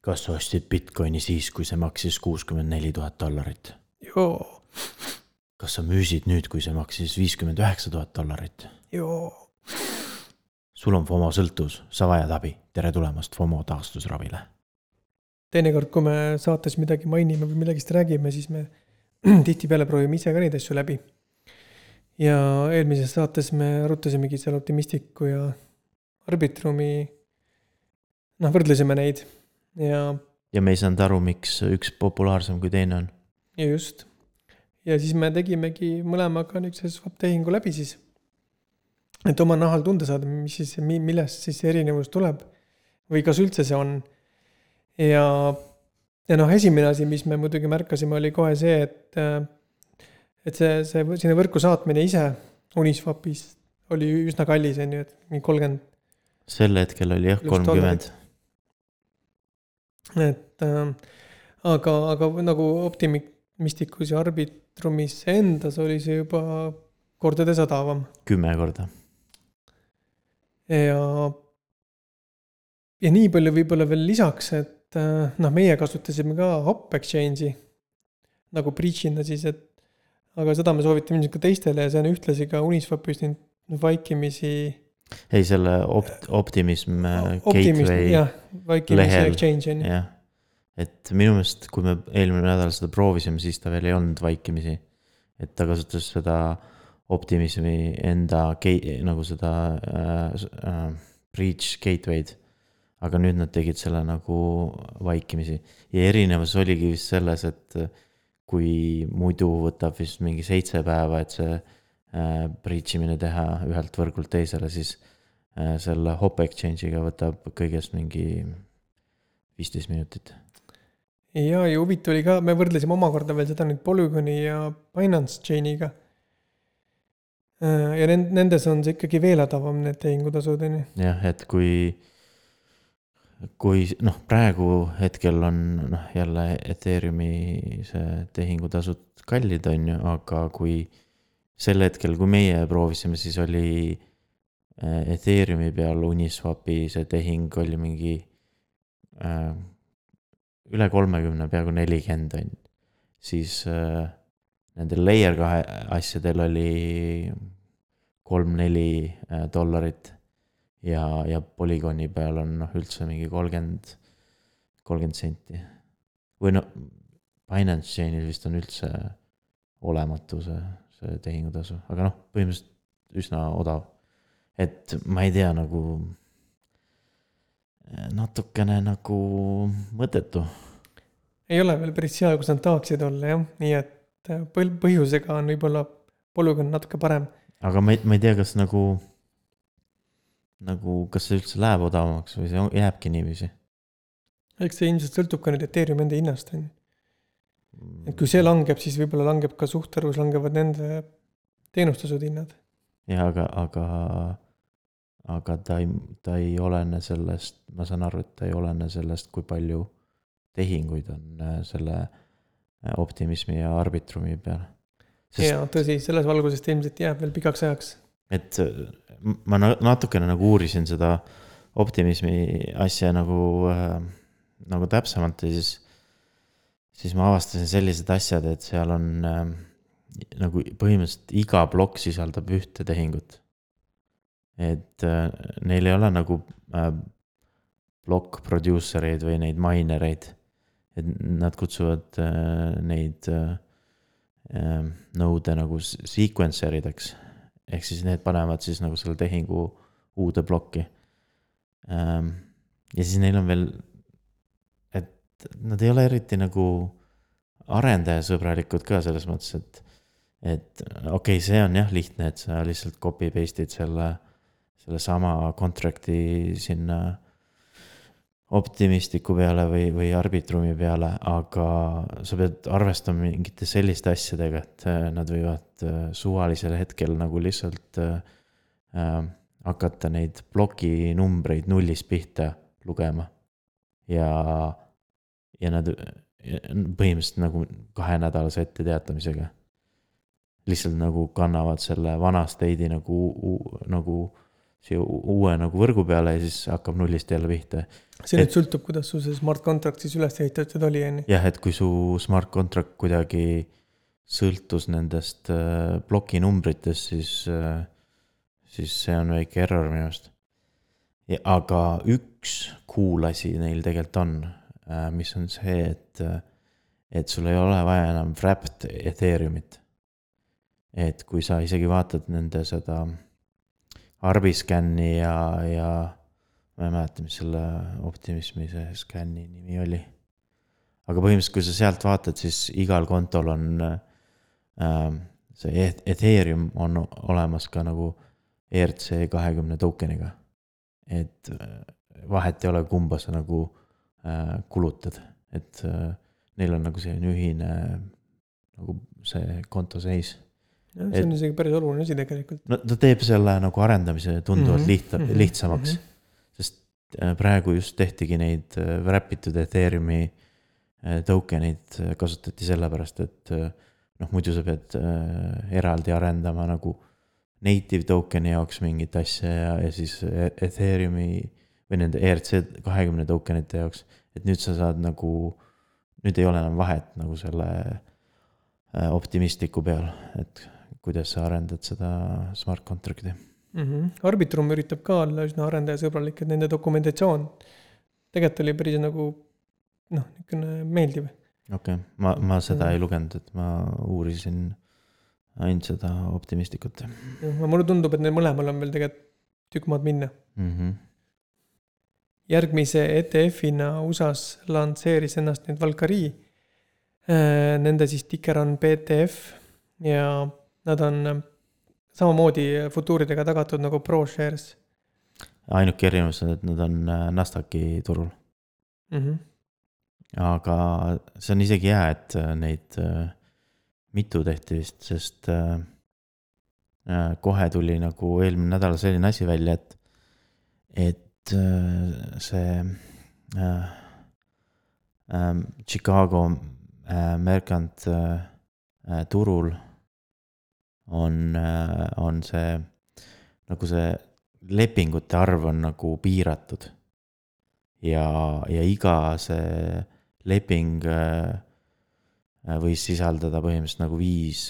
kas sa ostsid Bitcoini siis, kui see maksis kuuskümmend neli tuhat dollarit? joo, kas sa müüsid nüüd, kui see maksis viiskümmend üheksa tuhat dollarit? joo. sul on FOMO sõltuvus, sa vajad abi, tere tulemast FOMO taastusravile. teinekord, kui me saates midagi mainime või millegist räägime, siis me tihtipeale proovime ise ka neid asju läbi. ja eelmises saates me arutasimegi seal optimistiku ja arbitrumi. noh, võrdlesime neid ja, ja me ei saanud aru, miks üks populaarsem kui teine on. ja just. ja siis me tegimegi mõlemaga niisuguse swap tehingu läbi siis. et oma nahal tunda saada, mis siis, millest siis see erinevus tuleb või kas üldse see on. ja, ja noh, esimene asi, mis me muidugi märkasime, oli kohe see, et, et see, see sinna võrku saatmine ise Uniswapis oli üsna kallis, on ju, et mingi kolmkümmend. sel hetkel oli jah, kolmkümmend et äh, aga, aga nagu optimistikus ja arbitrumis endas oli see juba kordades odavam. kümme korda. ja, ja nii palju võib-olla veel lisaks, et äh, noh, meie kasutasime ka Hop Exchange'i nagu breach'ina siis, et aga seda me soovitame ilmselt ka teistele ja see on ühtlasi ka Uniswapis nüüd vaikimisi ei, selle opt-, Optimism äh, Gateway jah, ju. jah, et minu meelest, kui me eelmine nädal seda proovisime, siis ta veel ei olnud vaikimisi. et ta kasutas seda Optimismi enda nagu seda äh, äh, breach gateway'd. aga nüüd nad tegid selle nagu vaikimisi ja erinevus oligi vist selles, et kui muidu võtab vist mingi seitse päeva, et see Äh, breach imine teha ühelt võrgult teisele, siis äh, selle hop exchange'iga võtab kõigest mingi viisteist minutit. ja, ja huvitav oli ka, me võrdlesime omakorda veel seda nüüd Polygoni ja Binance Chain'iga. Äh, ja nend-, nendes on see ikkagi veel odavam, need tehingutasud, on ju. jah, et kui, kui noh, praegu hetkel on noh, jälle Ethereumi see tehingutasud kallid, on ju, aga kui sel hetkel, kui meie proovisime, siis oli äh, Ethereumi peal Uniswapi see tehing oli mingi äh, üle kolmekümne, peaaegu nelikümmend on ju. siis äh, nendel layer kahe asjadel oli kolm-neli äh, dollarit. ja, ja Polygoni peal on noh, üldse mingi kolmkümmend, kolmkümmend senti. või noh, Binance Chain'il vist on üldse olematu see see tehingutasu, aga noh, põhimõtteliselt üsna odav. et ma ei tea, nagu natukene nagu mõttetu. ei ole veel päris seal, kus nad tahaksid olla jah, nii et äh, põl-, põhjusega on võib-olla polügoon natuke parem. aga ma ei, ma ei tea, kas nagu, nagu, kas see üldse läheb odavamaks või see jääbki niiviisi? eks see ilmselt sõltub ka nüüd Ethereumi enda hinnast on ju et kui see langeb, siis võib-olla langeb ka suhtarvus, langevad nende teenustasud hinnad. jah, aga, aga, aga ta ei, ta ei olene sellest, ma saan aru, et ta ei olene sellest, kui palju tehinguid on äh, selle äh, optimismi ja arbitrumi peal. ja tõsi, selles valguses ta ilmselt jääb veel pikaks ajaks. et äh, ma natukene nagu uurisin seda optimismi asja nagu nagu täpsemalt ja siis siis ma avastasin sellised asjad, et seal on äh, nagu põhimõtteliselt iga plokk sisaldab ühte tehingut. et äh, neil ei ole nagu äh, plokk producer eid või neid miner eid. et nad kutsuvad äh, neid äh, äh, nõude nagu sequencer ideks. ehk siis need panevad siis nagu selle tehingu uude plokki ähm,. ja siis neil on veel nad ei ole eriti nagu arendajasõbralikud ka selles mõttes, et, et okei okay,, see on jah lihtne, et sa lihtsalt copy paste'id selle, sellesama contract'i sinna optimistiku peale või, või arbitrumi peale, aga sa pead arvestama mingite selliste asjadega, et äh, nad võivad äh, suvalisel hetkel nagu lihtsalt äh, äh, hakata neid ploki numbreid nullist pihta lugema. ja ja nad põhimõtteliselt nagu kahenädalase etteteatamisega. lihtsalt nagu kannavad selle vana state'i nagu, nagu siia uue nagu võrgu peale ja siis hakkab nullist jälle pihta. see nüüd sõltub, kuidas sul see smart contract siis üles ehitatud oli, on ju. jah, et kui su smart contract kuidagi sõltus nendest äh, plokinumbritest, siis äh,, siis see on väike error minu arust. aga üks cool asi neil tegelikult on, mis on see, et, et sul ei ole vaja enam wrapped Ethereumit. et kui sa isegi vaatad nende seda Arbiscan'i ja, ja ma ei mäleta, mis selle optimismi see scan'i nimi oli. aga põhimõtteliselt, kui sa sealt vaatad, siis igal kontol on äh, see E- Ethereum on olemas ka nagu ERC kahekümne token'iga. et äh, vahet ei ole, kumba sa nagu äh, kulutad, et äh, neil on nagu selline ühine nagu see konto seis. see on isegi päris oluline asi tegelikult. no ta teeb selle nagu arendamise tunduvalt Mhm, liht- mhm, lihtsamaks, sest äh, praegu just tehtigi neid äh, wrap itud Ethereumi äh, token eid äh, kasutati sellepärast, et äh, noh, muidu sa pead äh, eraldi arendama nagu native token'i jaoks mingit asja ja, ja siis Ethereumi või nende ERC kahekümne tokenite jaoks, et nüüd sa saad nagu, nüüd ei ole enam vahet nagu selle äh, optimistliku peal, et kuidas sa arendad seda smart contract'i. mm. -hmm. Arbitrum üritab ka olla üsna arendajasõbralik, et nende dokumentatsioon tegelikult oli päris nagu noh, niisugune meeldiv. okei okay., ma, ma seda Mm. ei lugenud, et ma uurisin ainult seda optimistlikut mulle tundub, et neil mõlemal on veel tegelikult tükk maad minna. mm. -hmm. Järgmise ETF-ina USA-s lansseeris ennast nüüd Valkyrie. Nende siis tiker on BTF ja nad on äh, samamoodi futuuridega tagatud nagu ProShares ainuke erinevus on, et nad on äh, Nasdaqi turul, mm. -hmm. aga see on isegi hea, et äh, neid äh, mitu tehti vist, sest äh, äh, kohe tuli nagu eelmine nädal selline asi välja, et, et äh, see äh, äh, Chicago äh, Mercant äh, äh, turul on äh,, on see nagu see lepingute arv on nagu piiratud. ja, ja iga see leping äh, võis sisaldada põhimõtteliselt nagu viis,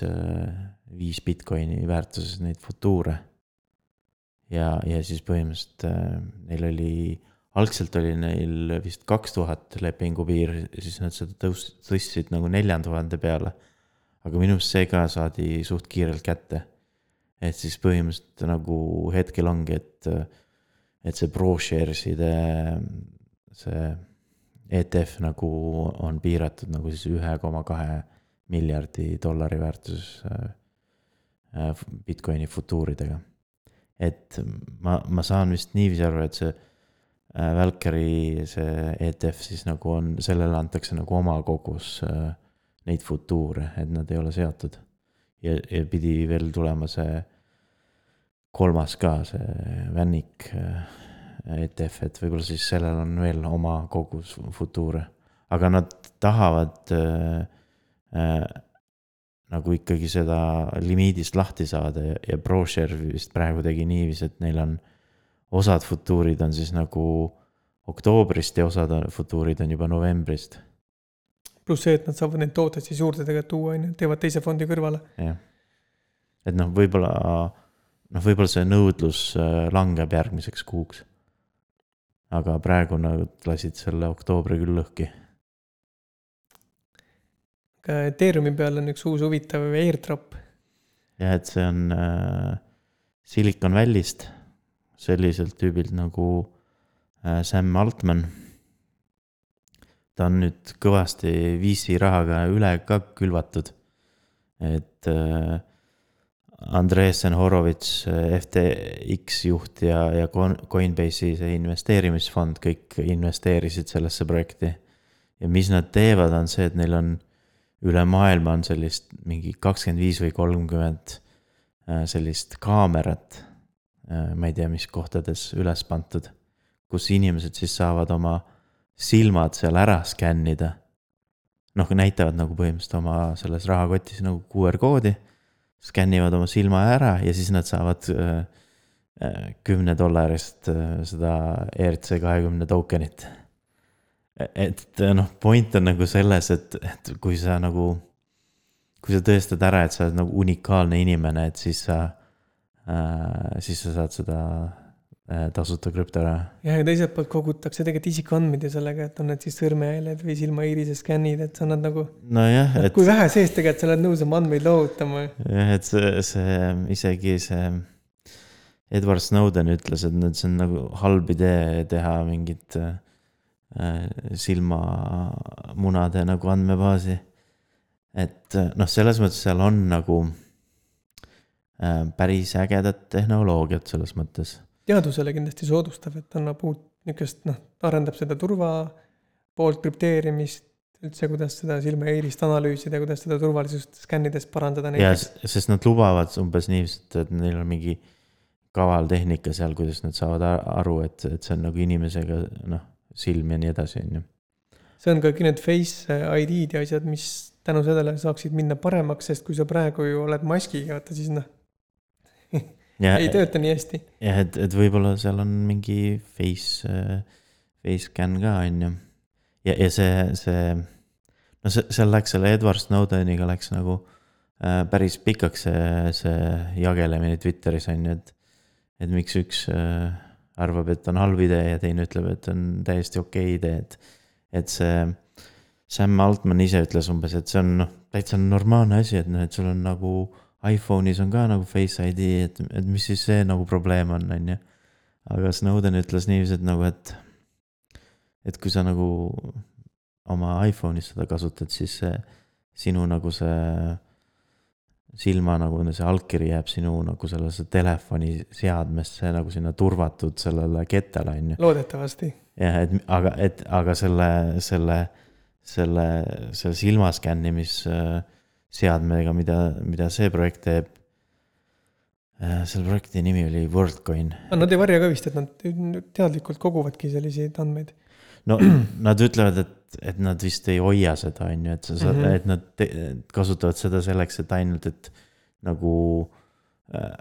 viis Bitcoini väärtuses neid futuure. ja, ja siis põhimõtteliselt äh, neil oli, algselt oli neil vist kaks tuhat lepingu piir, siis nad seda tõus-, tõstsid nagu nelja tuhande peale. aga minu arust see ka saadi suht kiirelt kätte. et siis põhimõtteliselt nagu hetkel ongi, et, et see ProShares'ide see ETF nagu on piiratud nagu siis ühe koma kahe miljardi dollari väärtuses äh, äh, Bitcoini futuuridega. Et ma, ma saan vist niiviisi aru, et see äh, Valkyrie see ETF siis nagu on, sellele antakse nagu oma kogus äh, neid futuure, et nad ei ole seotud. ja, ja pidi veel tulema see kolmas ka, see Vännik äh, ETF, et võib-olla siis sellel on veel oma kogus futuure. aga nad tahavad äh, äh, nagu ikkagi seda limiidist lahti saada ja, ja ProShare vist praegu tegi niiviisi, et neil on osad futuurid on siis nagu oktoobrist ja osad futuurid on juba novembrist, pluss see, et nad saavad neid tooteid siis juurde tegelikult tuua, on ju, teevad teise fondi kõrvale. jah. et noh, võib-olla noh, võib-olla see nõudlus äh, langeb järgmiseks kuuks. aga praegu nad lasid selle oktoobri küll lõhki. Aga Ethereumi peal on üks uus huvitav airdrop. jah, et see on äh, Silicon Valley'st, selliselt tüübilt nagu äh, Sam Altman. ta on nüüd kõvasti VC rahaga üle ka külvatud. et äh, Andresen Horowitz, FTX juht ja, ja Coin- Coinbase'i see investeerimisfond kõik investeerisid sellesse projekti. ja mis nad teevad, on see, et neil on üle maailma on sellist mingi kakskümmend viis või kolmkümmend äh, sellist kaamerat. ma ei tea, mis kohtades üles pandud, kus inimesed siis saavad oma silmad seal ära skännida. noh, näitavad nagu põhimõtteliselt oma selles rahakotis nagu QR koodi, skännivad oma silma ära ja siis nad saavad äh, kümne dollarist äh, seda ERC kahekümne tokenit. Et noh, point on nagu selles, et, et kui sa nagu, kui sa tõestad ära, et sa oled nagu unikaalne inimene, et siis sa äh,, siis sa saad seda äh, tasuta krüptoraha. jah, ja teiselt poolt kogutakse tegelikult isikuandmeid ju sellega, et on need siis sõrmejäljed või silmaiirise skännid, et sa annad nagu. nojah, et kui vähe sees tegelikult sa oled nõus oma andmeid lohutama. jah, et see, see isegi see Edward Snowden ütles, et see on nagu halb idee teha mingit äh, silmamunade nagu andmebaasi. et äh, noh, selles mõttes seal on nagu äh, päris ägedat tehnoloogiat selles mõttes. teadusele kindlasti soodustav, et annab uut niisugust noh, arendab seda turva poolt krüpteerimist, üldse, kuidas seda silmaiirist analüüsida, kuidas seda turvalisust skännides parandada. ja, sest nad lubavad umbes niiviisi, et neil on mingi kaval tehnika seal, kuidas nad saavad aru, et, et see on nagu inimesega noh, silm ja nii edasi, on ju. see on ka kõik need face ID-d ja asjad, mis tänu sellele saaksid minna paremaks, sest kui sa praegu ju oled maskiga, vaata siis noh ei tööta nii hästi. jah, et, et võib-olla seal on mingi face, face scan ka, on ju. ja, ja see, see, no see, seal läks selle Edward Snowdeniga läks nagu äh, päris pikaks see, see jagelemine Twitteris on ju, et et miks üks äh, arvab, et on halb idee ja teine ütleb, et on täiesti okei okay idee, et, et see. Sam Altman ise ütles umbes, et see on noh, täitsa normaalne asi, et noh, et sul on nagu iPhone'is on ka nagu Face ID, et, et mis siis see nagu probleem on, on ju. aga Snowden ütles niiviisi, et nagu, et, et kui sa nagu oma iPhone'is seda kasutad, siis see sinu nagu see silma nagu see allkiri jääb sinu nagu sellesse telefoni seadmesse nagu sinna turvatud sellele kettale, on ju. loodetavasti. jah, et aga, et aga selle, selle, selle, selle silma skännimisseadmega, mida, mida see projekt teeb. Äh, selle projekti nimi oli WorldCoin. Nad ei varja ka vist, et nad teadlikult koguvadki selliseid andmeid. no nad ütlevad, et et nad vist ei hoia seda, on ju, et sa saad mm, -hmm. et nad te, kasutavad seda selleks, et ainult, et nagu äh,.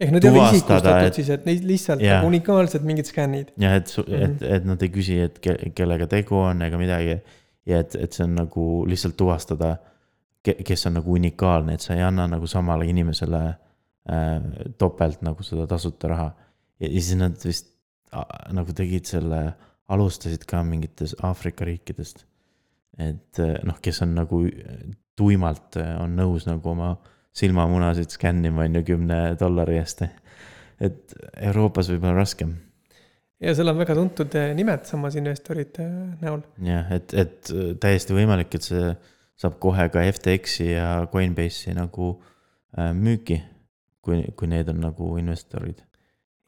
ehk nad ei ole isikustatud et, siis, et neid lihtsalt yeah. nagu unikaalsed mingid skännid. jah, et mm, -hmm. et, et nad ei küsi, et ke, kellega tegu on ega midagi. ja et, et see on nagu lihtsalt tuvastada, kes on nagu unikaalne, et sa ei anna nagu samale inimesele äh, topelt nagu seda tasuta raha. ja siis nad vist äh, nagu tegid selle alustasid ka mingites Aafrika riikidest. et eh, noh, kes on nagu tuimalt eh, on nõus nagu oma silmamunasid skännima, on ju, kümne dollari eest. et Euroopas võib-olla raskem. ja seal on väga tuntud eh, nimed samas investorite näol. jah, et, et täiesti võimalik, et see saab kohe ka FTX-i ja Coinbase'i nagu müüki, kui, kui need on nagu investorid.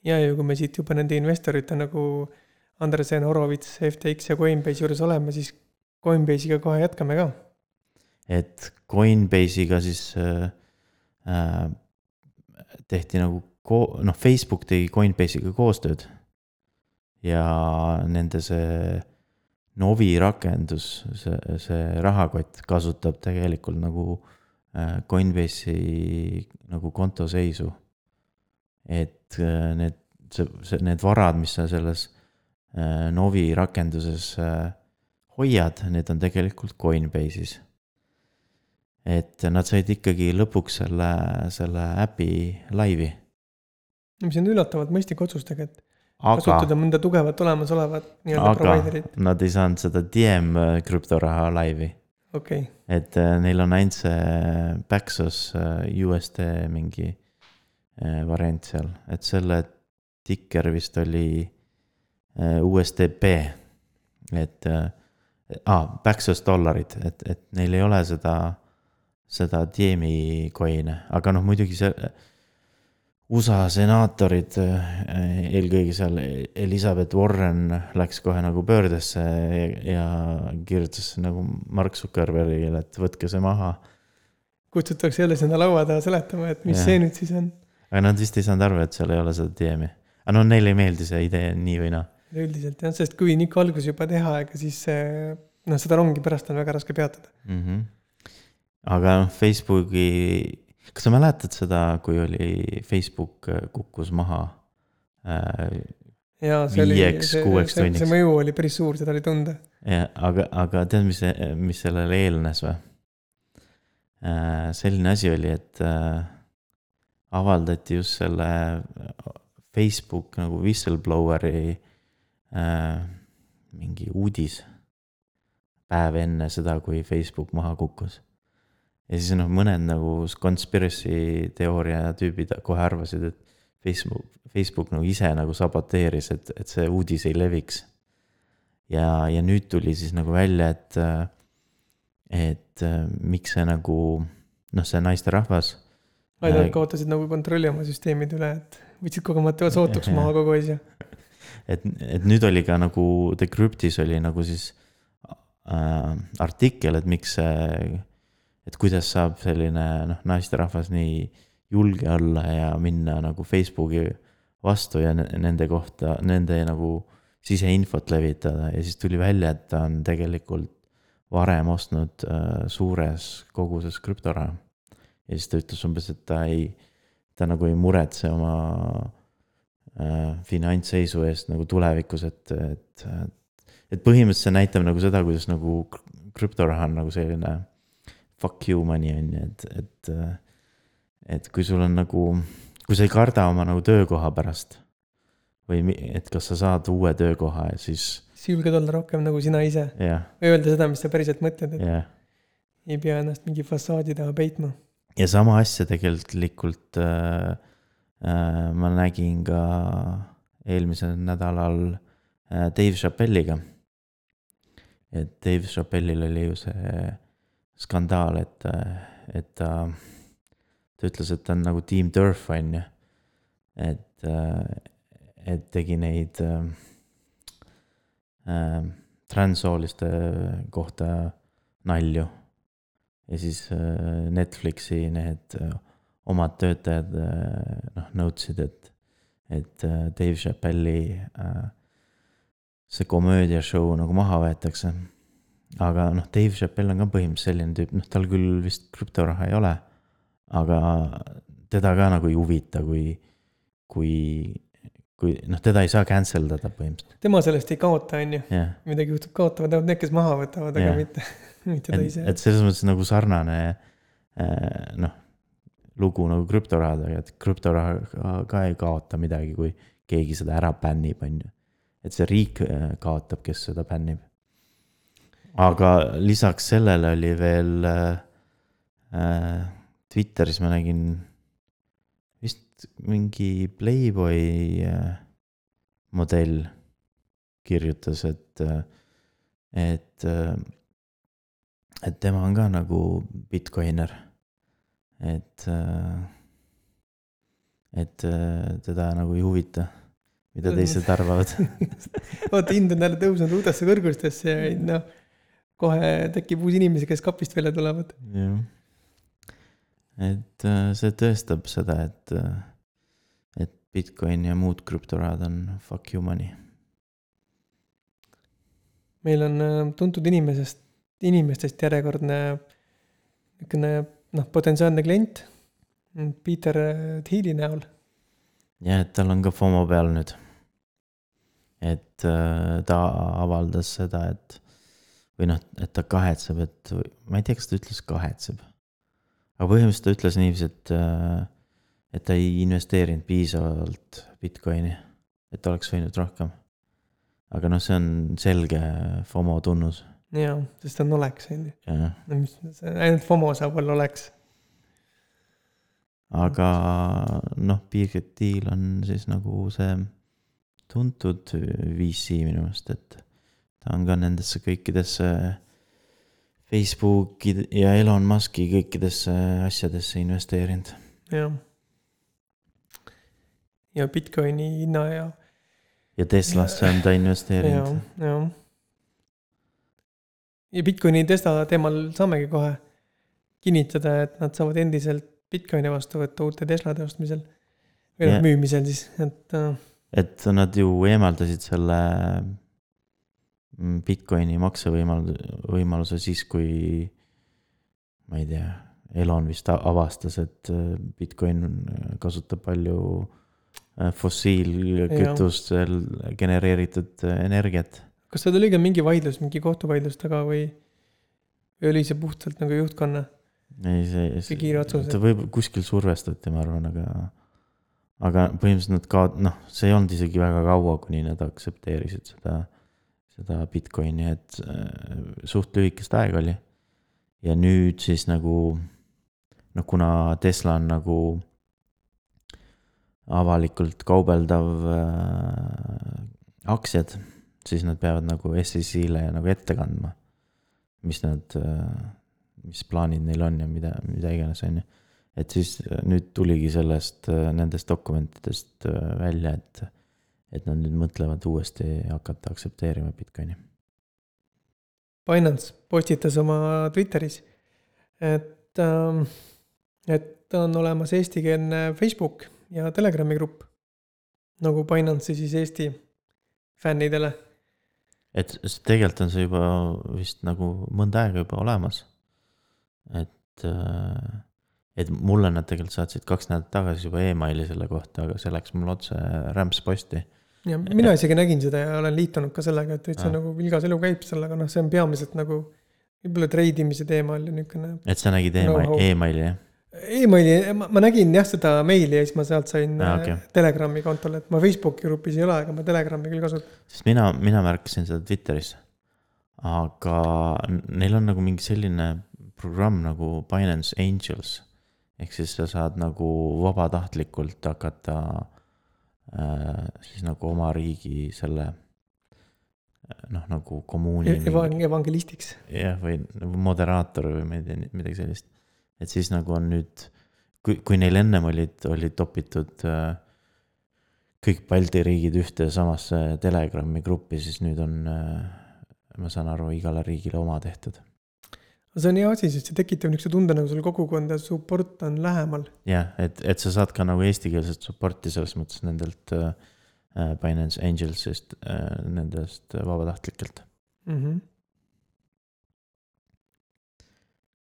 ja, ja kui me siit juba nende investorite nagu äh, Andresen, Horowitz, FTX ja Coinbase juures oleme, siis Coinbase'iga kohe jätkame ka. et Coinbase'iga siis äh, äh, tehti nagu ko-, noh, Facebook tegi Coinbase'iga koostööd. ja nende see Novi rakendus, see, see rahakott kasutab tegelikult nagu äh, Coinbase'i nagu kontoseisu. et äh, need, see, see, need varad, mis sa selles Novi rakenduses äh, hoiad, need on tegelikult Coinbase'is. et nad said ikkagi lõpuks selle, selle äpi laivi. mis on üllatavalt mõistlik otsus tegelikult. kasutada mõnda tugevat olemasolevat nii-öelda provider'it. Nad ei saanud seda Diem äh, krüptoraha laivi. okei okay.. et neil on ainult see Paxos USD mingi variant seal, et selle tikker vist oli Äh, USDP, et äh, ah,, Paxos dollarid, et, et neil ei ole seda, seda Diemi coin'e, aga noh, muidugi see. USA senaatorid, äh, eelkõige seal Elizabeth Warren läks kohe nagu pöördesse ja, ja kirjutas nagu Mark Zuckerbergile, et võtke see maha. kutsutakse jälle sinna laua taha seletama, et mis ja. see nüüd siis on. aga nad vist ei saanud aru, et seal ei ole seda Diemi. aga no neile ei meeldi see idee nii või naa üleüldiselt jah, sest kui nihuke algus juba teha, ega siis noh, seda rongi pärast on väga raske peatada mm. -hmm. aga noh, Facebooki, kas sa mäletad seda, kui oli Facebook äh, kukkus maha äh,? ja see oli, Viieks, see, kuueks see, see mõju oli päris suur, seda oli tunda. ja aga, aga tead, mis, mis sellele eelnes või? selline asi oli, et äh, avaldati just selle Facebook nagu whistlebloweri äh, mingi uudis. päev enne seda, kui Facebook maha kukkus. ja siis noh, mõned nagu conspiracy teooria tüübid kohe arvasid, et Facebook, Facebook nagu ise nagu saboteeris, et, et see uudis ei leviks. ja, ja nüüd tuli siis nagu välja, et, et miks see nagu noh, see naisterahvas. ainult kaotasid nagu kontrolli oma süsteemide üle, et võtsid kogemata sootuks maha kogu asja. Et, et nüüd oli ka nagu Decryptis oli nagu siis äh, artikkel, et miks see, et kuidas saab selline noh, naisterahvas nii julge olla ja minna nagu Facebooki vastu ja ne- nende kohta, nende nagu siseinfot levitada ja siis tuli välja, et ta on tegelikult varem ostnud äh, suures koguses krüptoraha. ja siis ta ütles umbes, et ta ei, ta nagu ei muretse oma finantsseisu eest nagu tulevikus, et, et, et põhimõtteliselt see näitab nagu seda, kuidas nagu kr- krüptoraha on nagu selline fuck you money on ju, et, et, et kui sul on nagu, kui sa ei karda oma nagu töökoha pärast või et kas sa saad uue töökoha ja siis siis julged olla rohkem nagu sina ise jah, või öelda seda, mis sa päriselt mõtled, et jah. ei pea ennast mingi fassaadi taha peitma. ja sama asja tegelikult äh, äh, ma nägin ka eelmisel nädalal äh, Dave Chappelliga. et Dave Chappellil oli ju see skandaal, et, et ta, ta ütles, et ta on nagu Team Turf on ju. et, et tegi neid äh, äh, transsooliste kohta nalju ja siis äh, Netflixi need äh, omad töötajad äh, noh nõudsid, et, et äh, Dave Chappelli äh, see komöödiashow nagu maha võetakse. aga noh, Dave Chappell on ka põhimõtteliselt selline tüüp, noh, tal küll vist krüptoraha ei ole, aga teda ka nagu ei huvita, kui, kui, kui noh, teda ei saa cancel dada põhimõtteliselt, tema sellest ei kaota, on ju, jah midagi juhtub, kaotavad ainult need, kes maha võtavad, aga Jah. mitte, mitte ta ise. et selles mõttes nagu sarnane noh, lugu nagu krüptorahadega, et krüptoraha ka, ei kaota midagi, kui keegi seda ära bännib, on ju. et see riik äh, kaotab, kes seda bännib. aga lisaks sellele oli veel äh, äh, Twitteris ma nägin vist mingi Playboy äh, modell kirjutas, et äh, et, et tema on ka nagu Bitcoiner. Et, äh, et äh, teda nagu ei huvita, mida teised arvavad. vaata, hind on jälle tõusnud uutesse kõrgustesse ja noh, kohe tekib uusi inimesi, kes kapist välja tulevad. jah. et äh, see tõestab seda, et, et Bitcoin ja muud krüptorahad on fuck you money. meil on tuntud inimesest, inimestest järjekordne niisugune noh, potentsiaalne klient Peter äh, Thieli näol. jah, et tal on ka FOMO peal nüüd. et äh, ta avaldas seda, et või noh, et ta kahetseb, et ma ei tea, kas ta ütles kahetseb. aga põhimõtteliselt ta ütles niiviisi, et, äh, et ta ei investeerinud piisavalt Bitcoini, et oleks võinud rohkem. aga noh, see on selge FOMO tunnus, jaa, sest on oleks, on ju. jah. no mis, ainult FOMO saab olla oleks. aga noh, Birgit Tiil on siis nagu see tuntud VC minu meelest, et ta on ka nendesse kõikidesse Facebooki ja Elon Musk'i kõikidesse asjadesse investeerinud. jah. ja Bitcoini hinna ja, ja Teslasse on ta ja, investeerinud. ja. Ja Bitcoini Tesla teemal saamegi kohe kinnitada, et nad saavad endiselt Bitcoini vastu võtta uute Teslade ostmisel. või noh müümisel siis, et äh, et nad ju eemaldasid selle mm, Bitcoini maksevõimal-, võimaluse siis, kui ma ei tea, Elon vist avastas, et äh, Bitcoin kasutab palju äh, fossiilkütustel genereeritud äh, energiat. Kas seal oli ka mingi vaidlus, mingi kohtuvaidlus taga või, või oli see puhtalt nagu juhtkonna? ei, see, See kiire otsus, ta võib, kuskil survestati, ma arvan, aga, aga põhimõtteliselt nad ka, noh, see ei olnud isegi väga kaua, kuni nad aktsepteerisid seda, seda Bitcoini, et äh, suht lühikest aega oli. ja nüüd siis nagu, noh, kuna Tesla on nagu avalikult kaubeldav äh, aktsiad, siis nad peavad nagu SEC-le nagu ette kandma, mis nad äh, mis plaanid neil on ja mida, mida iganes, on ju. et siis äh, nüüd tuligi sellest, nendest dokumentidest äh, välja, et, et nad nüüd mõtlevad uuesti hakata aktsepteerima Bitcoini. Binance postitas oma Twitteris, et ähm,, et on olemas eestikeelne Facebook ja Telegrami grupp. nagu Binance'i siis Eesti fännidele. Et tegelikult on see juba vist nagu mõnda aega juba olemas. et, et mulle nad tegelikult saatsid kaks nädalat tagasi juba emaili selle kohta, aga see läks mul otse rämpsposti. ja mina isegi nägin seda ja olen liitunud ka sellega, et üldse Ah. nagu vilgas elu käib sellega, noh, see on peamiselt nagu võib-olla treidimise teemal ja niisugune et sa nägid ema- Know-how. emaili jah? emaili, ma, ma nägin jah seda meili ja siis ma sealt sain okei. okay. Telegrami kontole, et ma Facebooki grupis ei ole, aga ma Telegrami küll kasutan. sest mina, mina märkasin seda Twitteris. aga neil on nagu mingi selline programm nagu Binance Angels. ehk siis sa saad nagu vabatahtlikult hakata äh, siis nagu oma riigi selle äh, noh, nagu kommuuni. Evang-, evangelistiks. jah, või nagu moderaator või ma ei tea, midagi sellist. Et siis nagu on nüüd, kui, kui neil ennem olid, olid topitud äh, kõik Balti riigid ühte ja samasse Telegrami gruppi, siis nüüd on äh,, ma saan aru, igale riigile oma tehtud. see on hea asi, sest see tekitab niisuguse tunde, nagu sul kogukond ja support on lähemal. jah, et, et sa saad ka nagu eestikeelset support'i selles mõttes nendelt äh, äh, Binance Angelsist äh,, nendest vabatahtlikelt. Mm -hmm.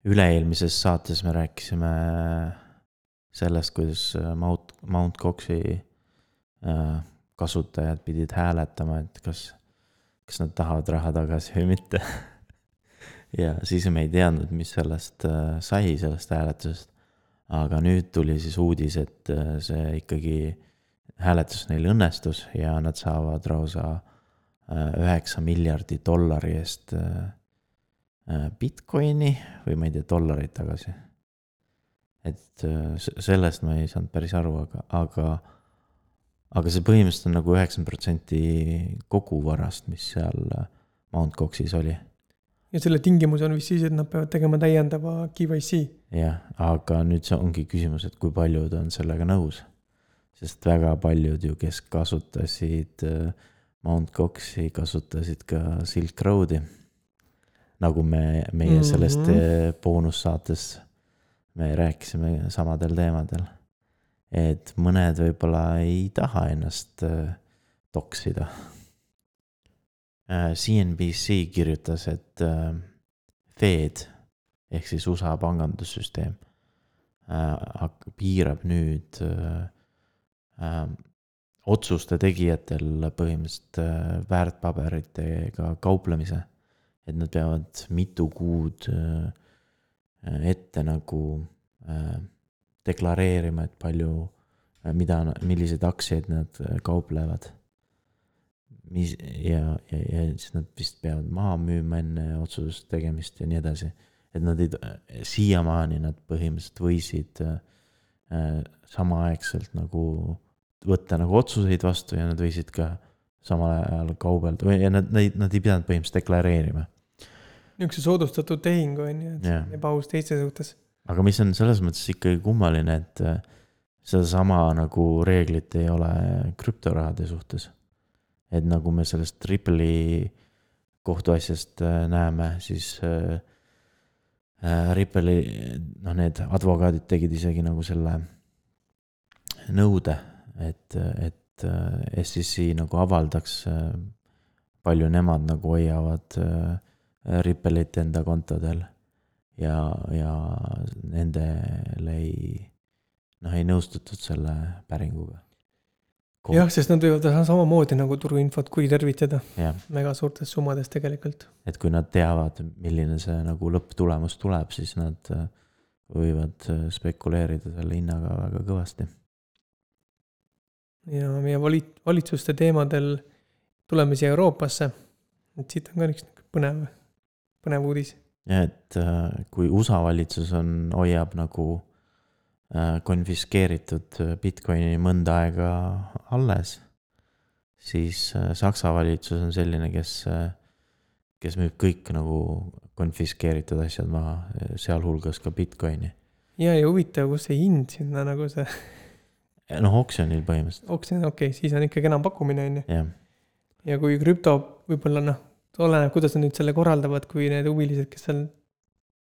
Üle-eelmises saates me rääkisime sellest, kuidas äh, Mount, Mount Coxi äh, kasutajad pidid hääletama, et kas, kas nad tahavad raha tagasi või mitte. ja siis me ei teadnud, mis sellest äh, sai, sellest hääletusest. aga nüüd tuli siis uudis, et see ikkagi hääletus neil õnnestus ja nad saavad lausa üheksa miljardi dollari eest äh, Bitcoini või ma ei tea, dollareid tagasi. et äh, sellest ma ei saanud päris aru, aga, aga, aga see põhimõtteliselt on nagu üheksakümmend protsenti kogu varast, mis seal äh, Mount Coxis oli. ja selle tingimus on vist siis, et nad peavad tegema täiendava KYC. jah, aga nüüd see ongi küsimus, et kui paljud on sellega nõus. sest väga paljud ju, kes kasutasid äh, Mount Coxi, kasutasid ka Silk Road'i. Nagu me, meie Mhm. sellest äh, boonussaates me rääkisime samadel teemadel. et mõned võib-olla ei taha ennast äh, toksida. CNBC kirjutas, et Fed ehk siis USA pangandussüsteem piirab nüüd otsuste tegijatel põhimõtteliselt väärtpaberitega kauplemise. Et nad peavad mitu kuud äh, ette nagu äh, deklareerima, et palju, mida, milliseid aktsiaid nad äh, kauplevad. mis ja, ja, ja siis nad vist peavad maha müüma enne otsuse tegemist ja nii edasi et nad ei, siiamaani nad põhimõtteliselt võisid äh, samaaegselt nagu võtta nagu otsuseid vastu ja nad võisid ka samal ajal kaubelda või ja nad, nad, nad ei pidanud põhimõtteliselt deklareerima. niisuguse soodustatud tehingu on ju, et on ebaaus teiste suhtes. aga mis on selles mõttes ikkagi kummaline, et äh, sedasama nagu reeglit ei ole krüptorahade suhtes. et nagu me sellest Ripple'i kohtuasjast äh, näeme, siis äh, äh, Ripple'i, noh, need advokaadid tegid isegi nagu selle nõude, et, et SEC nagu avaldaks, palju nemad nagu hoiavad äh, Ripple'it enda kontodel ja, ja nendele ei, noh, ei nõustutud selle päringuga. jah, sest nad võivad samamoodi nagu turuinfot kuritarvitada väga suurtes summades tegelikult. et kui nad teavad, milline see nagu lõpptulemus tuleb, siis nad äh, võivad äh, spekuleerida selle hinnaga väga kõvasti. Ja meie vali-, valitsuste teemadel tuleme siia Euroopasse. et siit on ka üks põnev, põnev uudis. ja et äh, kui USA valitsus on, hoiab nagu äh, konfiskeeritud Bitcoini mõnda aega alles, siis äh, Saksa valitsus on selline, kes, kes müüb kõik nagu konfiskeeritud asjad maha, sealhulgas ka Bitcoini. ja, ja huvitav, kus see hind sinna nagu see, noh, oksjonil põhimõtteliselt, oksjon, okei okay,, siis on ikkagi enam pakkumine, on ju. ja kui krüpto võib-olla noh, oleneb, kuidas nad nüüd selle korraldavad, kui need huvilised, kes seal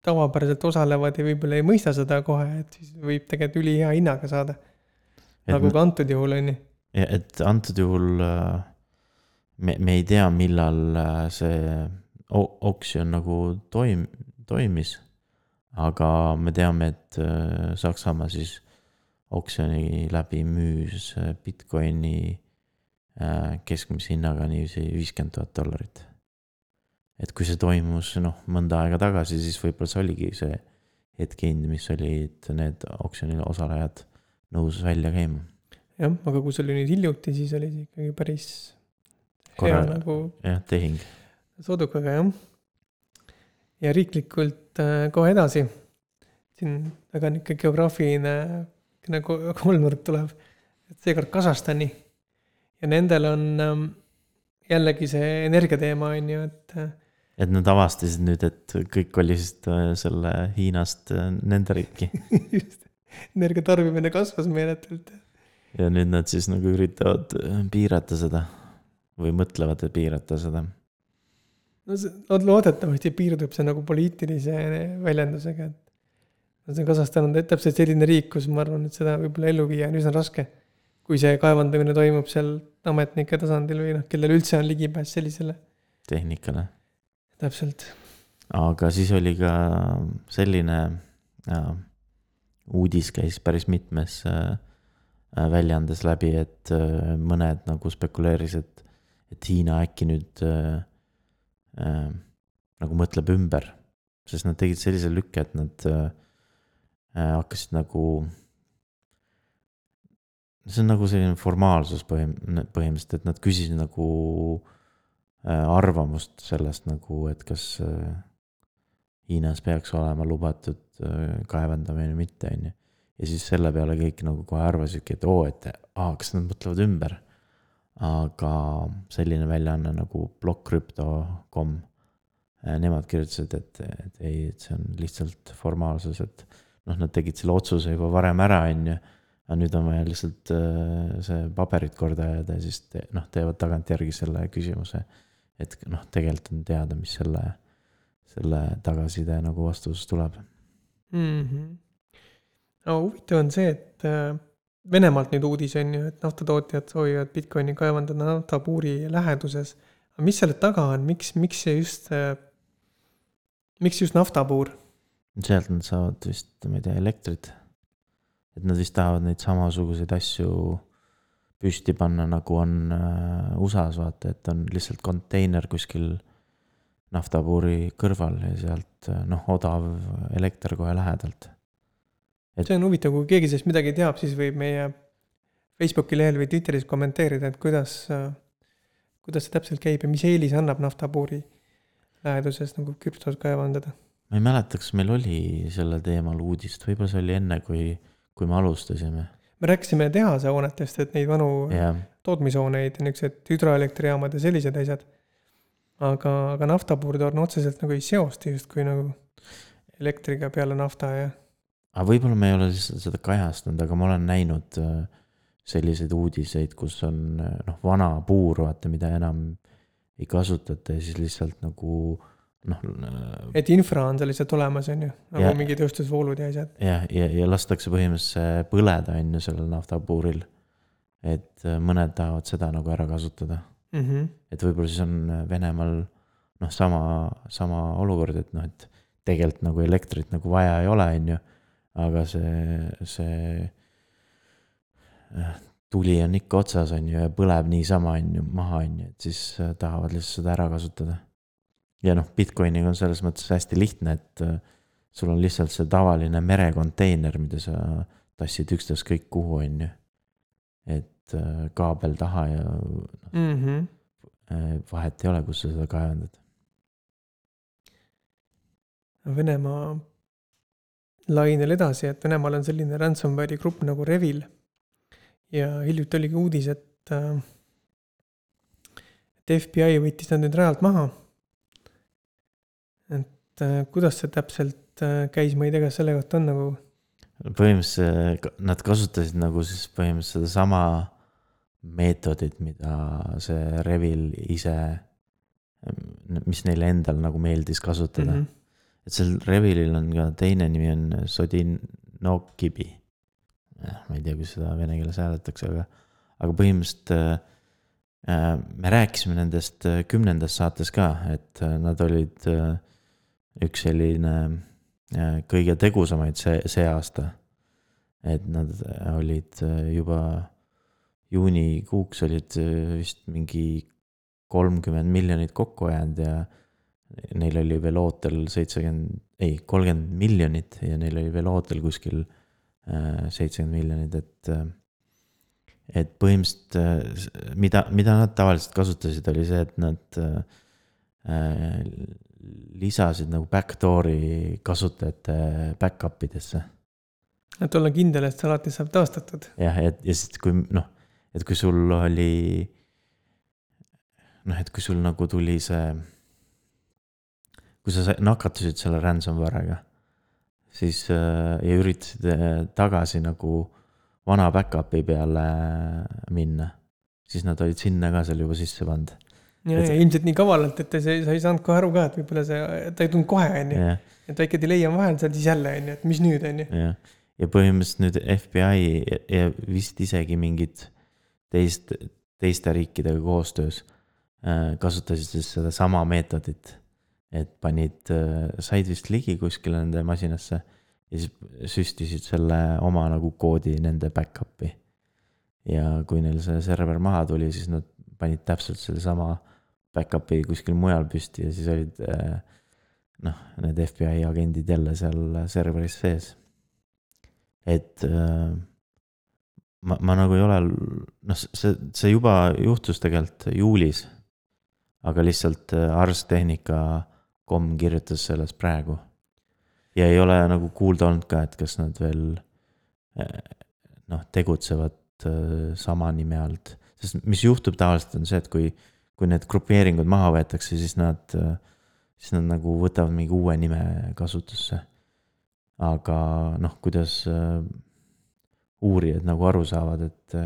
tavapäraselt osalevad ja võib-olla ei mõista seda kohe, et siis võib tegelikult ülihea hinnaga saada. nagu ka antud juhul on ju. Et antud juhul äh, me, me ei tea, millal äh, see oksjon nagu toim-, toimis. aga me teame, et äh, Saksamaa siis oksjoni läbi müüs äh, Bitcoini äh, keskmise hinnaga niiviisi viiskümmend tuhat dollarit. et kui see toimus noh, mõnda aega tagasi, siis võib-olla see oligi see hetkehind, mis olid need oksjonil osalejad nõus välja käima. jah, aga kui see oli nüüd hiljuti, siis oli see ikkagi päris hea Korra- nagu jah, tehing soodukaga jah. ja riiklikult äh, kohe edasi. siin väga nihuke geograafiline nagu kolmnurk tuleb, et seekord Kasahstani. ja nendel on ähm, jällegi see energiateema on ju, et äh, et nad avastasid nüüd, et kõik kolisid äh, selle Hiinast äh, nende riiki just energia tarbimine kasvas meeletult. ja nüüd nad siis nagu üritavad piirata seda või mõtlevad, piirata seda. no see, loodetavasti piirdub see nagu poliitilise väljendusega, et. See Kasahstan on täpselt selline riik, kus ma arvan, et seda võib-olla ellu viia on üsna raske. kui see kaevandamine toimub seal ametnike tasandil või noh, kellel üldse on ligipääs sellisele, tehnikale, täpselt. aga siis oli ka selline äh, uudis käis päris mitmes äh, äh, väljaandes läbi, et äh, mõned nagu spekuleerisid, et, et Hiina äkki nüüd äh, äh, nagu mõtleb ümber, sest nad tegid sellise lükke, et nad äh, hakkasid nagu. see on nagu selline formaalsus põhim-, põhimõtteliselt, et nad küsisid nagu äh, arvamust sellest nagu, et kas äh, Hiinas peaks olema lubatud äh, kaevandamine või mitte, on ju. ja siis selle peale kõik nagu kohe arvasidki, et oo, et aa, kas nad mõtlevad ümber. aga selline väljaanne nagu blokkrüpto.com, nemad kirjutasid, et, et ei, et see on lihtsalt formaalsus, et noh, nad tegid selle otsuse juba varem ära, on ju. aga nüüd on vaja lihtsalt äh, see paberid korda ajada ja siis te, noh, teevad tagantjärgi selle küsimuse. et noh, tegelikult on teada, mis selle selle tagasiside nagu vastus tuleb. mm. -hmm. no huvitav on see, et äh, Venemaalt nüüd uudis on ju, et naftatootjad soovivad Bitcoini kaevandada naftapuuri läheduses. aga mis selle taga on, miks, miks see just, miks just naftapuur? Sealt nad saavad vist, ma ei tea, elektrit. et nad vist tahavad neid samasuguseid asju püsti panna, nagu on äh, USA-s vaata, et on lihtsalt konteiner kuskil naftapuuri kõrval ja sealt äh, noh, odav elekter kohe lähedalt. see on huvitav, kui keegi sellest midagi teab, siis võib meie Facebooki lehel või Twitteris kommenteerida, et kuidas, kuidas see täpselt käib ja mis eelis annab naftapuuri läheduses nagu krüptos kaevandada. Ma ei mäleta, kas meil oli sellel teemal uudist, võib-olla see oli enne, kui, kui me alustasime. me rääkisime tehasehoonetest, et neid vanu jah, tootmishooneid niisugused hüdroelektrijaamad ja sellised asjad. aga, aga naftapuur on otseselt nagu ei seosta justkui nagu elektriga peale nafta ja aga võib-olla me ei ole lihtsalt seda kajastanud, aga ma olen näinud äh, selliseid uudiseid, kus on äh, noh, vana puur, vaata, mida enam ei kasutata ja siis lihtsalt nagu noh, et infra on seal lihtsalt olemas, on ju, nagu Ja- ja. mingi tööstusvoolud ja asjad. jah, ja, ja, ja lastakse põhimõtteliselt põleda, on ju, sellel naftapuuril. et äh, mõned tahavad seda nagu ära kasutada, Mm -hmm. et võib-olla siis on Venemaal noh, sama, sama olukord, et noh, et tegelikult nagu elektrit nagu vaja ei ole, on ju. aga see, see äh, tuli on ikka otsas, on ju, ja põleb niisama, on ju, maha, on ju, et siis äh, tahavad lihtsalt seda ära kasutada. Ja noh, Bitcoiniga on selles mõttes hästi lihtne, et äh, sul on lihtsalt see tavaline merekonteiner, mida sa tassid ükstaskõik kuhu, on ju. et kaabel taha ja mm. -hmm. vahet ei ole, kus sa seda kaevandad Venemaa lainel edasi, et Venemaal on selline ransomware'i grupp nagu Revil. ja hiljuti oligi uudis, et, äh, et FBI võttis nad nüüd rajalt maha. Et äh, kuidas see täpselt äh, käis, ma ei tea, kas selle kohta on nagu. põhimõtteliselt nad kasutasid nagu siis põhimõtteliselt sedasama meetodit, mida see Revil ise, mis neile endal nagu meeldis kasutada mm. -hmm et seal Revilil on ka teine nimi on Sodinokibi. ma ei tea, kuidas seda vene keeles hääldatakse, aga, aga põhimõtteliselt äh, me rääkisime nendest äh, kümnendas saates ka, et äh, nad olid äh, üks selline äh, kõige tegusamaid see, see aasta. et nad olid äh, juba juunikuuks olid äh, vist mingi kolmkümmend miljonit kokku ajanud ja neil oli veel ootel seitsekümmend, ei, kolmkümmend miljonit ja neil oli veel ootel kuskil äh, seitsekümmend miljonit, et. Äh, et põhimõtteliselt, äh, mida, mida nad tavaliselt kasutasid, oli see, et nad äh, lisasid nagu backdoor'i kasutajate back-up idesse. et olla kindel, et see alati saab taastatud. jah, et ja siis, kui noh, et kui sul oli. noh, et kui sul nagu tuli see kui sa nakatusid selle ransomware'iga, siis äh, ja üritasid äh, tagasi nagu vana back-up'i peale minna, siis nad olid sinna ka seal juba sisse pannud. Ja ja ilmselt nii kavalalt, et sa ei, sa ei saanud kohe aru ka, et võib-olla see, ta ei tulnud kohe, on ju. et väike delay on vahel seal, siis jälle, on ju, et mis nüüd, on ju. jah, ja põhimõtteliselt nüüd FBI ja vist isegi mingid teist, teiste riikidega koostöös äh, kasutasid siis sedasama meetodit et panid, äh, said vist ligi kuskile nende masinasse ja siis süstisid selle oma nagu koodi nende back-up'i. ja kui neil see server maha tuli, siis nad panid täpselt sellesama back-up'i kuskil mujal püsti ja siis olid äh, noh, need FBI agendid jälle seal serveris sees. et äh, ma, ma nagu ei ole, noh, see, see juba juhtus tegelikult juulis. aga lihtsalt Ars Tehnika kom kirjutas sellest praegu. ja ei ole nagu kuulda olnud ka, et kas nad veel eh, noh, tegutsevad eh, sama nime alt. Sest mis juhtub tavaliselt on see, et kui, kui need grupeeringud maha võetakse, siis nad, siis nad nagu võtavad mingi uue nime kasutusse. aga noh, kuidas uurijad nagu aru saavad, et,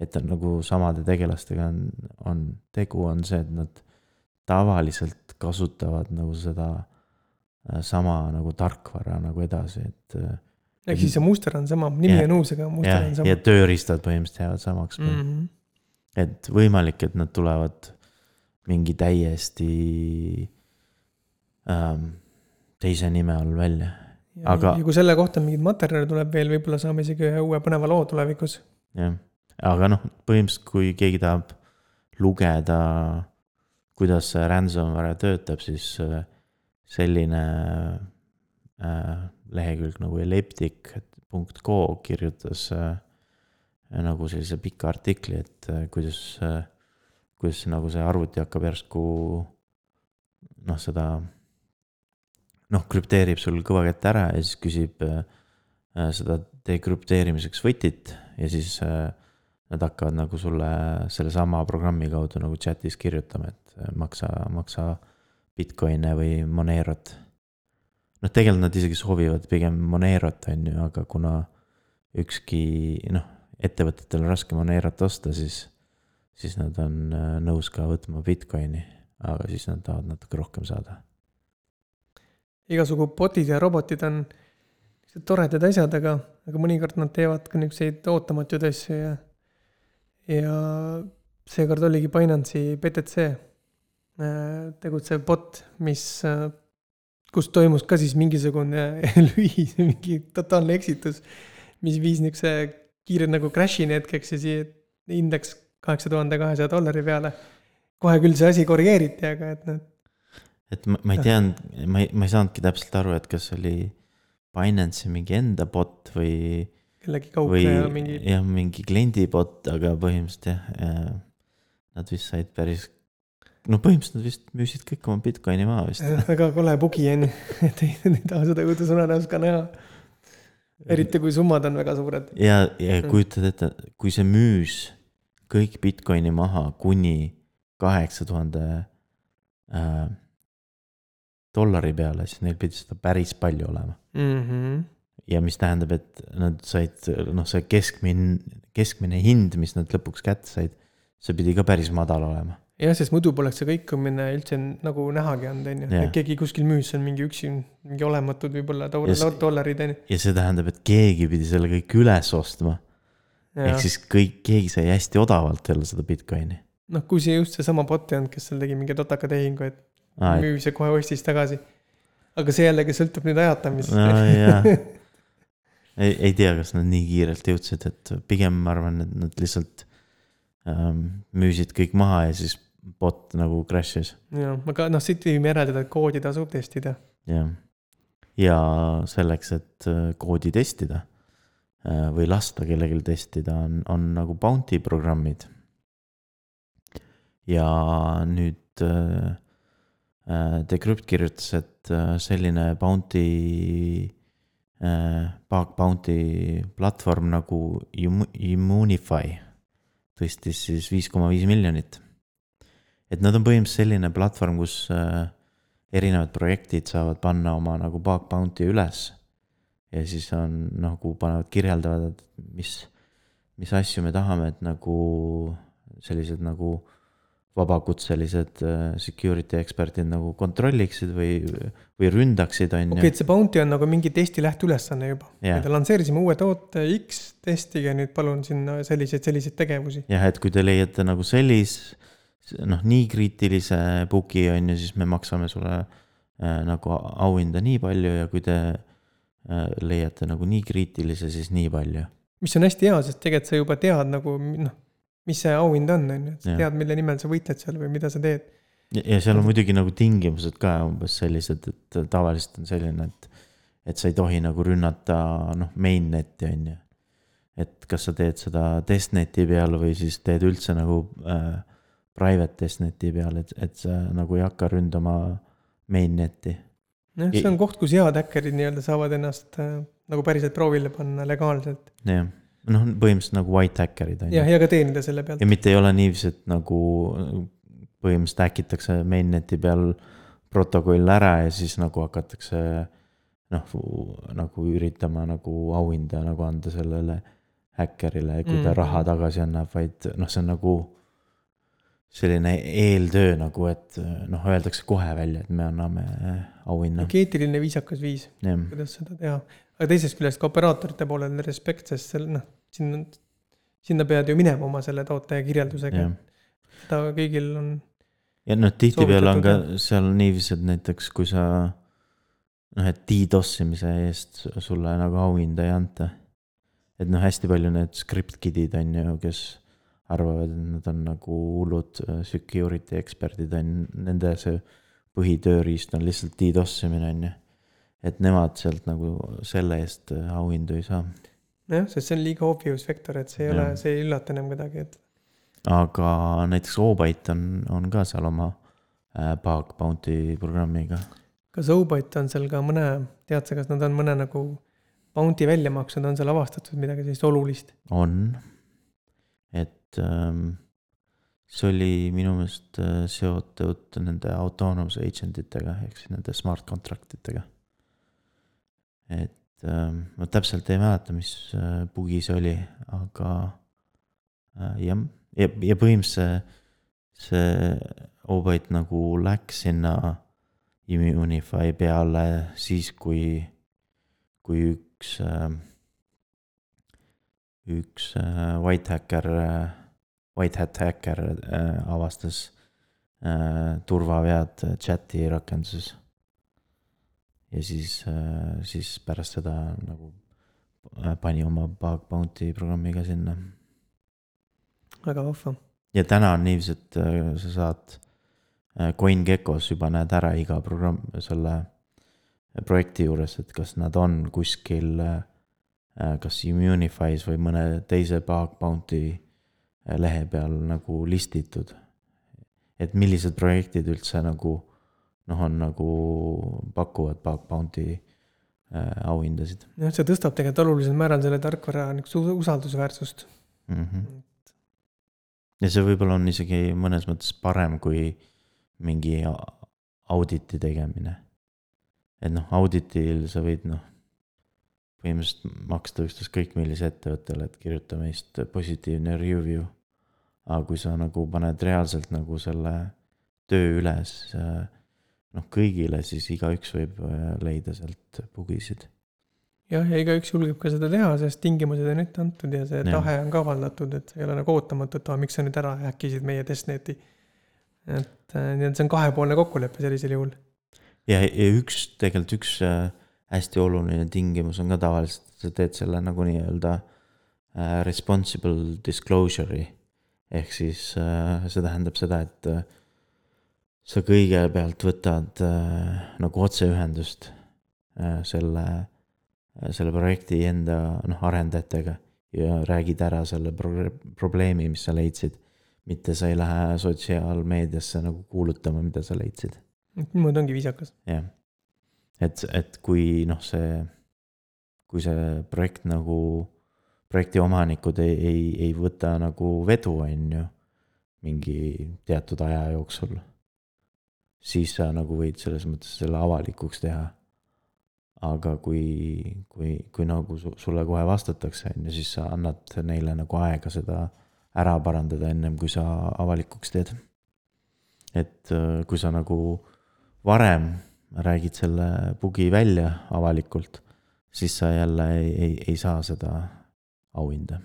et on nagu samade tegelastega on, on tegu, on see, et nad tavaliselt kasutavad nagu seda äh, sama nagu tarkvara nagu edasi, et. Äh, ehk siis see muster on sama, nimi ja, on uus, aga muster ja, on sama. ja tööriistad põhimõtteliselt jäävad samaks mm. -hmm. Et võimalik, et nad tulevad mingi täiesti ähm, teise nime all välja. aga. ja kui selle kohta mingeid materjale tuleb veel, võib-olla saame isegi ühe uue põneva loo tulevikus. jah, aga noh, põhimõtteliselt, kui keegi tahab lugeda kuidas see ransomware töötab, siis äh, selline äh, lehekülg nagu elliptic.co kirjutas äh, nagu sellise pika artikli, et kuidas, kuidas nagu see arvuti hakkab järsku noh, seda noh, krüpteerib sul kõvakätt ära ja siis küsib seda dekrüpteerimiseks võtit ja siis nad hakkavad nagu sulle sellesama programmi kaudu nagu chat'is kirjutama, et maksa, maksa Bitcoin'e või Monerot. noh, tegelikult nad isegi soovivad pigem Monerot, on ju, aga kuna ükski noh, ettevõtetel on raske Monerot osta, siis, siis nad on äh, nõus ka võtma Bitcoin'i, aga siis nad tahavad natuke rohkem saada. igasugu bot'id ja robotid on toredad asjad, aga, aga mõnikord nad teevad ka niisuguseid ootamatuid asju ja ja seekord oligi Binance'i BTC äh, tegutsev bot, mis äh, kus toimus ka siis mingisugune lühis, mingi totaalne eksitus, mis viis niisuguse kiire nagu crash'ini hetkeks ja siis hind läks kaheksa tuhande kahesaja dollari peale. kohe küll see asi korrigeeriti, aga et noh. et ma, ma ei teadnud, ma ei, ma ei saanudki täpselt aru, et kas oli Binance'i mingi enda bot või. kellegi kaupleja mingi. jah, mingi kliendi bot, aga põhimõtteliselt jah ja,, nad vist said päris no põhimõtteliselt nad vist müüsid kõik oma Bitcoini maha vist. väga kole bugi on ju, et ei, ei taha seda õudusunenäos ka näha. Eriti kui summad on väga suured. ja, ja kujutad ette, kui see müüs kõik Bitcoini maha kuni kaheksa tuhande äh, dollari peale, siis neil pidi seda päris palju olema mm. -hmm. ja mis tähendab, et nad said, noh, see keskmine, keskmine hind, mis nad lõpuks kätte said, see pidi ka päris madal olema jah, sest muidu poleks see kõikumine üldse nagu nähagi olnud, on ju, keegi kuskil müüs, on mingi üksi, mingi olematud võib-olla dollarid, on ju. ja see tähendab, et keegi pidi selle kõik üles ostma. ehk siis kõik, keegi sai hästi odavalt jälle seda Bitcoini. noh, kui see just seesama bot ei olnud, kes seal tegi mingi totaka tehingu, et Aa, müüs ja kohe ostis tagasi. aga see jällegi sõltub nüüd ajatamisest no,. ei, ei tea, kas nad nii kiirelt jõudsid, et pigem ma arvan, et nad lihtsalt ähm, müüsid kõik maha ja siis bot nagu crash'is. jah, aga noh, siit viime järeldada, et koodi tasub testida. jah, ja selleks, et äh, koodi testida äh, või lasta kellelgi testida, on, on nagu bounty programmid. ja nüüd äh, Decrypt kirjutas, et selline bounty äh,, bug bounty platvorm nagu Immunify tõstis siis viis koma viis miljonit et nad on põhimõtteliselt selline platvorm, kus äh, erinevad projektid saavad panna oma nagu bug bounty üles. ja siis on nagu panevad, kirjeldavad, mis, mis asju me tahame, et nagu sellised nagu vabakutselised äh, security eksperdid nagu kontrolliksid või, või ründaksid, on ju. okei, et see bounty on nagu mingi testi lähteülesanne juba yeah.. me lansseerisime uue toote X, testige nüüd palun sinna selliseid, selliseid tegevusi. jah, et kui te leiate nagu sellise noh, nii kriitilise book'i on ju, siis me maksame sulle äh, nagu auhinda nii palju ja kui te äh, leiate nagu nii kriitilise, siis nii palju. mis on hästi hea, sest tegelikult sa juba tead nagu noh, mis see auhind on, on ju, sa tead, mille nimel sa võitled seal või mida sa teed. ja seal on muidugi nagu tingimused ka umbes sellised, et tavaliselt on selline, et, et sa ei tohi nagu rünnata noh, mainnet'i on ju. et kas sa teed seda testnet'i peal või siis teed üldse nagu äh, private testnet'i peal, et, et sa nagu ei hakka ründama mainnet'i. jah, see on koht, kus head häkkerid nii-öelda saavad ennast äh, nagu päriselt proovile panna legaalselt. jah, noh, põhimõtteliselt nagu white häkkerid on ju. jah, ja ka teenida selle pealt. ja mitte ei ole niiviisi, et nagu põhimõtteliselt häkitakse mainnet'i peal protokoll ära ja siis nagu hakatakse noh, nagu üritama nagu auhinda nagu anda sellele häkkerile, kui ta mm raha tagasi annab, vaid noh, see on nagu selline eeltöö nagu, et noh, öeldakse kohe välja, et me anname auhinna. eetiline viisakas viis, kuidas seda teha. aga teisest küljest ka operaatorite poolel respekt, sest seal noh, sinna, sinna pead ju minema oma selle toote kirjeldusega. ta kõigil on. ja noh, tihtipeale on ka seal niiviisi, et näiteks kui sa noh, et DDoS imise eest sulle nagu auhinda ei anta. et noh, hästi palju need script kid'id on ju, kes arvavad, et nad on nagu hullud äh, security eksperdid on, nende see põhitööriist on lihtsalt DDoS imine on ju. et nemad sealt nagu selle eest äh, auhindu ei saa. jah, sest see on liiga obvious vektor, et see ei ja. ole, see ei üllata enam kedagi, et. aga näiteks Obite on, on ka seal oma äh, bug bounty programmiga. kas Obite on seal ka mõne, tead sa, kas nad on mõne nagu bounty välja maksnud, on seal avastatud midagi sellist olulist? on et ähm, see oli minu meelest äh, seotud nende autonomous agent itega ehk siis nende smart contract itega. et ähm, ma täpselt ei mäleta, mis äh, bugi see oli, aga äh, jah, ja, ja põhimõtteliselt see Obite nagu läks sinna Immunify peale siis, kui, kui üks üks white hacker, white hat häkker äh, avastas turvavead chati rakenduses. ja siis, siis pärast seda nagu pani oma bug bounty programmi ka sinna. väga vahva. ja täna on niiviisi, et sa saad CoinGeckos juba näed ära iga programm, selle projekti juures, et kas nad on kuskil kas Immunify's või mõne teise bug bounty lehe peal nagu listitud. et millised projektid üldse nagu noh, on nagu pakuvad bug bounty äh, auhindasid. jah, see tõstab tegelikult olulisel määral selle tarkvara niisugust usaldusväärsust mm. -hmm. ja see võib-olla on isegi mõnes mõttes parem kui mingi auditi tegemine. et noh, auditil sa võid noh, põhimõtteliselt maksta ükstaskõik millise ettevõttele, et kirjuta meist positiivne review aga kui sa nagu paned reaalselt nagu selle töö üles noh, kõigile, siis igaüks võib äh, leida sealt bugisid. jah, ja igaüks julgeb ka seda teha, sest tingimused on ette antud ja see ja. tahe on ka avaldatud, et ei ole nagu ootamatu, et aa, miks sa nüüd ära häkkisid meie testneti. et äh, nii et see on kahepoolne kokkulepe sellisel juhul. ja, ja üks, tegelikult üks äh, hästi oluline tingimus on ka tavaliselt, sa teed selle nagu nii-öelda responsible disclosure'i ehk siis äh, see tähendab seda, et äh, sa kõigepealt võtad äh, nagu otseühendust selle, selle projekti enda noh, arendajatega ja räägid ära selle pro-, probleemi, mis sa leidsid. mitte sa ei lähe sotsiaalmeediasse nagu kuulutama, mida sa leidsid. niimoodi ongi viisakas. jah, et, et kui noh, see, kui see projekt nagu projekti omanikud ei, ei, ei võta nagu vedu, on ju, mingi teatud aja jooksul. siis sa nagu võid selles mõttes selle avalikuks teha. aga kui, kui, kui nagu sulle kohe vastatakse, on ju, siis sa annad neile nagu aega seda ära parandada, ennem kui sa avalikuks teed. et äh, kui sa nagu varem räägid selle bugi välja avalikult, siis sa jälle ei, ei, ei saa seda auhinda.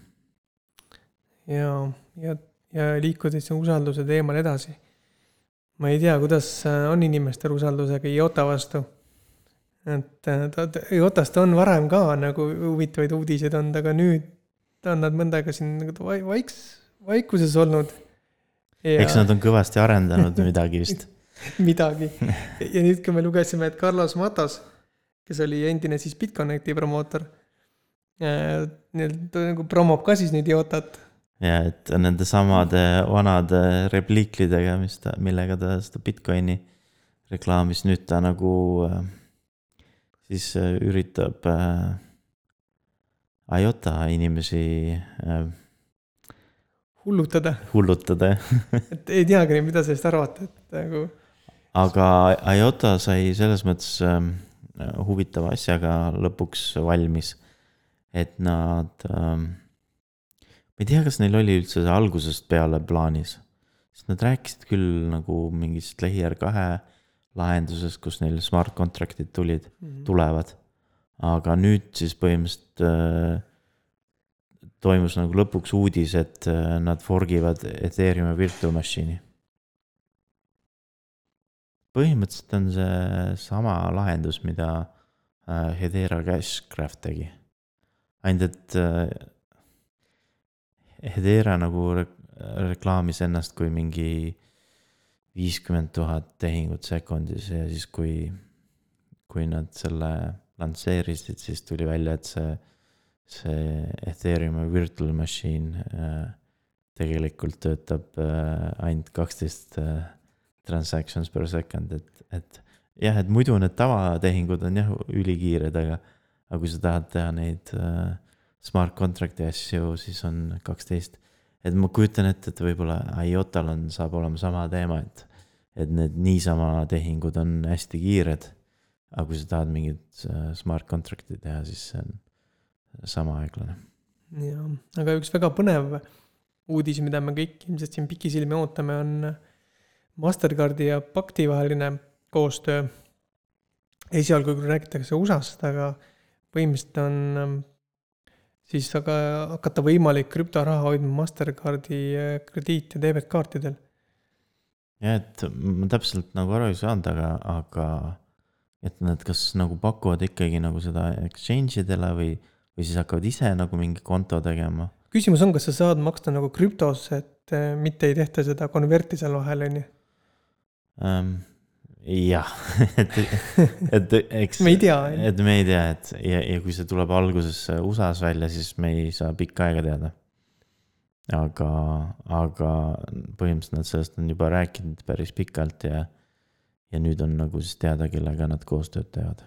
ja, ja, ja liikudes usalduse teemal edasi. ma ei tea, kuidas on inimestel usaldusega IOTA vastu. et ta, IOTA-st on varem ka nagu huvitavaid uudiseid olnud, aga nüüd on nad mõnda aega siin nagu vaiks, vaikuses olnud. Ja... eks nad on kõvasti arendanud midagi vist midagi ja nüüd, kui me lugesime, et Carlos Matas, kes oli endine siis Bitconnecti promootor nii-öelda nagu promob ka siis nüüd Iotat. ja, et nende samade vanade repliiklidega, mis ta, millega ta seda Bitcoini reklaamis, nüüd ta nagu äh, siis äh, üritab äh, IOTA inimesi äh, hullutada. hullutada, jah et ei teagi, mida sellest arvata, et nagu. Aga IOTA sai selles mõttes äh, huvitava asjaga lõpuks valmis et nad ähm,, ma ei tea, kas neil oli üldse see algusest peale plaanis, sest nad rääkisid küll nagu mingist Layer kahe lahendusest, kus neil smart contract'id tulid mm, -hmm. tulevad. aga nüüd siis põhimõtteliselt äh, toimus nagu lõpuks uudis, et äh, nad fork ivad Ethereumi virtual machine'i. Põhimõtteliselt on see sama lahendus, mida äh, Hedera Cashcraft tegi. ainult et äh, Hedera nagu reklaamis ennast kui mingi viiskümmend tuhat tehingut sekundis ja siis, kui, kui nad selle lansseerisid, siis tuli välja, et see, see Ethereumi virtual machine äh, tegelikult töötab ainult kaksteist transactions per second, et, et jah, et muidu need tavatehingud on jah ülikiired, aga aga kui sa tahad teha neid äh, smart contract'i asju, siis on kaksteist. et ma kujutan ette, et võib-olla IOTA-l on, saab olema sama teema, et, et need niisama tehingud on hästi kiired. aga kui sa tahad mingit äh, smart contract'i teha, siis see on sama aeglane. jah, aga üks väga põnev uudis, mida me kõik ilmselt siin pikisilmi ootame, on Mastercardi ja Pakti vaheline koostöö. esialgu küll räägitakse USA-st, aga põhimõtteliselt on ähm, siis aga hakata võimalik krüptoraha hoidma Mastercardi äh, krediit- ja debetkaartidel. jah, et ma täpselt nagu aru ei saanud, aga, aga et nad kas nagu pakuvad ikkagi nagu seda exchange idele või, või siis hakkavad ise nagu mingi konto tegema. küsimus on, kas sa saad maksta nagu krüptos, et äh, mitte ei tehta seda convert'i seal vahel, on ju? Um, jah et, et eks. me ei tea. et me ei tea, et ja, ja kui see tuleb alguses USA-s välja, siis me ei saa pikka aega teada. aga, aga põhimõtteliselt nad sellest on juba rääkinud päris pikalt ja, ja nüüd on nagu siis teada, kellega nad koostööd teevad.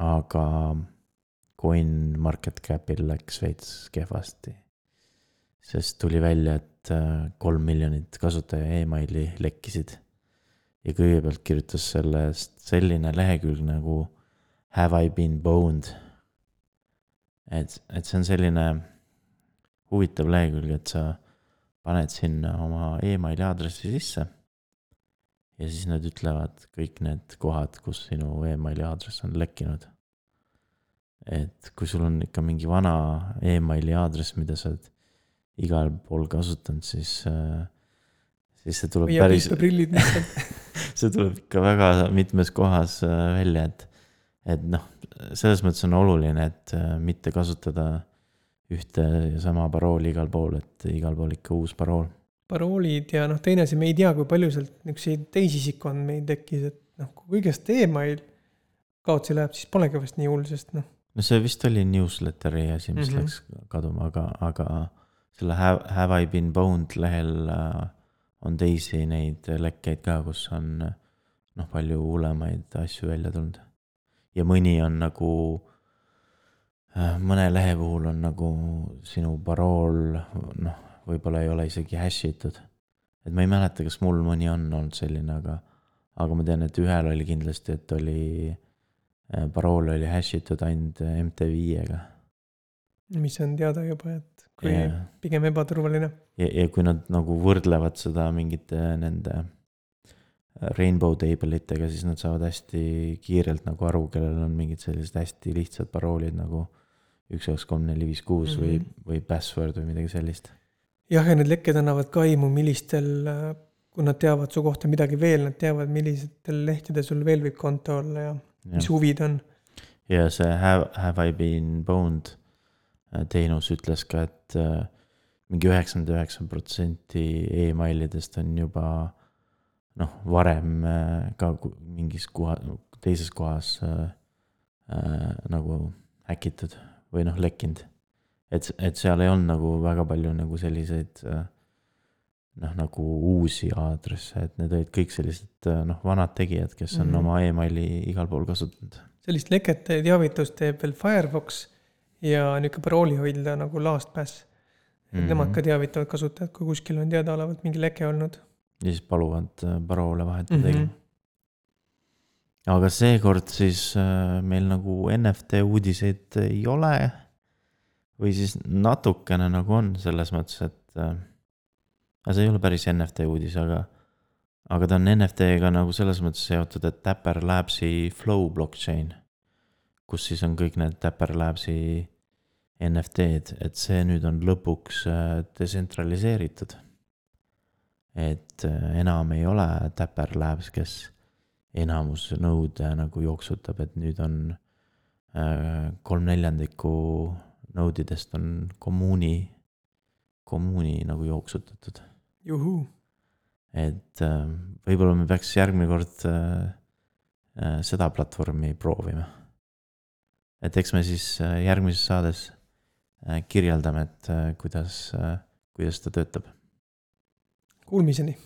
aga Coin Market Capil läks veits kehvasti. sest tuli välja, et et äh, kolm miljonit kasutaja emaili lekkisid. ja kõigepealt kirjutas sellest selline lehekülg nagu Have I been boned? et, et see on selline huvitav lehekülg, et sa paned sinna oma emaili aadressi sisse. ja siis nad ütlevad kõik need kohad, kus sinu emaili aadress on lekkinud. et kui sul on ikka mingi vana emaili aadress, mida sa oled igal pool kasutanud, siis, äh, siis see tuleb ja päris. prillid lihtsalt see tuleb ikka väga mitmes kohas äh, välja, et, et noh, selles mõttes on oluline, et äh, mitte kasutada ühte ja sama parooli igal pool, et igal pool ikka uus parool. paroolid ja noh, teine asi, me ei tea, kui palju sealt niisuguseid teisisikuandmeid tekkis, et noh, kui kõigest email kaotsi läheb, siis polegi vast nii hull, sest noh. no see vist oli newsletter'i asi, mis mm -hmm. läks kaduma, aga, aga selle Have, have I been boned lehel äh, on teisi neid lekkeid ka, kus on noh, palju hullemaid asju välja tulnud. ja mõni on nagu, äh, mõne lehe puhul on nagu sinu parool, noh, võib-olla ei ole isegi hash itud. et ma ei mäleta, kas mul mõni on olnud selline, aga, aga ma tean, et ühel oli kindlasti, et oli, äh, parool oli hash itud ainult MT5-ga. mis on teada juba, et kui yeah. pigem ebaturvaline. ja, ja kui nad nagu võrdlevad seda mingite nende äh, rainbow table itega, siis nad saavad hästi kiirelt nagu aru, kellel on mingid sellised hästi lihtsad paroolid nagu üks, kaks, kolm, neli, viis, kuus või, mhm. või password või midagi sellist. jah, ja need lekked annavad ka aimu, millistel, äh, kui nad teavad su kohta midagi veel, nad teavad, millistel lehtedel sul veel võib konto olla ja, ja. mis huvid on. ja see have, have I been boned teenus ütles ka, et äh, mingi üheksakümmend üheksa protsenti emailidest on juba noh, varem äh, ka mingis koha, teises kohas äh, äh, nagu häkitud või noh, lekkinud. et, et seal ei olnud nagu väga palju nagu selliseid äh, noh, nagu uusi aadresse, et need olid kõik sellised noh, vanad tegijad, kes on mm -hmm. oma emaili igal pool kasutanud. sellist lekete teavitust teeb veel Firefox ja niisugune paroolihoidla nagu LastPass. et mm -hmm. nemad ka teavitavad kasutajat, kui kuskil on teadaolevalt mingi leke olnud. ja siis paluvad äh, paroole vahetada mm. -hmm. aga seekord siis äh, meil nagu NFT uudiseid ei ole. või siis natukene nagu on selles mõttes, et äh,. aga see ei ole päris NFT uudis, aga, aga ta on NFT-ga nagu selles mõttes seotud, et Dapper Labsi Flow blockchain kus siis on kõik need Dapper Labsi NFT-d, et see nüüd on lõpuks äh, detsentraliseeritud. et äh, enam ei ole Dapper Labs, kes enamus nõude nagu jooksutab, et nüüd on äh, kolm neljandikku nõudidest on kommuuni, kommuuni nagu jooksutatud. juhuu. et võib-olla me peaks järgmine kord seda platvormi proovima et eks me siis äh, järgmises saades äh, kirjeldame, et äh, kuidas, kuidas ta töötab. Kuulmiseni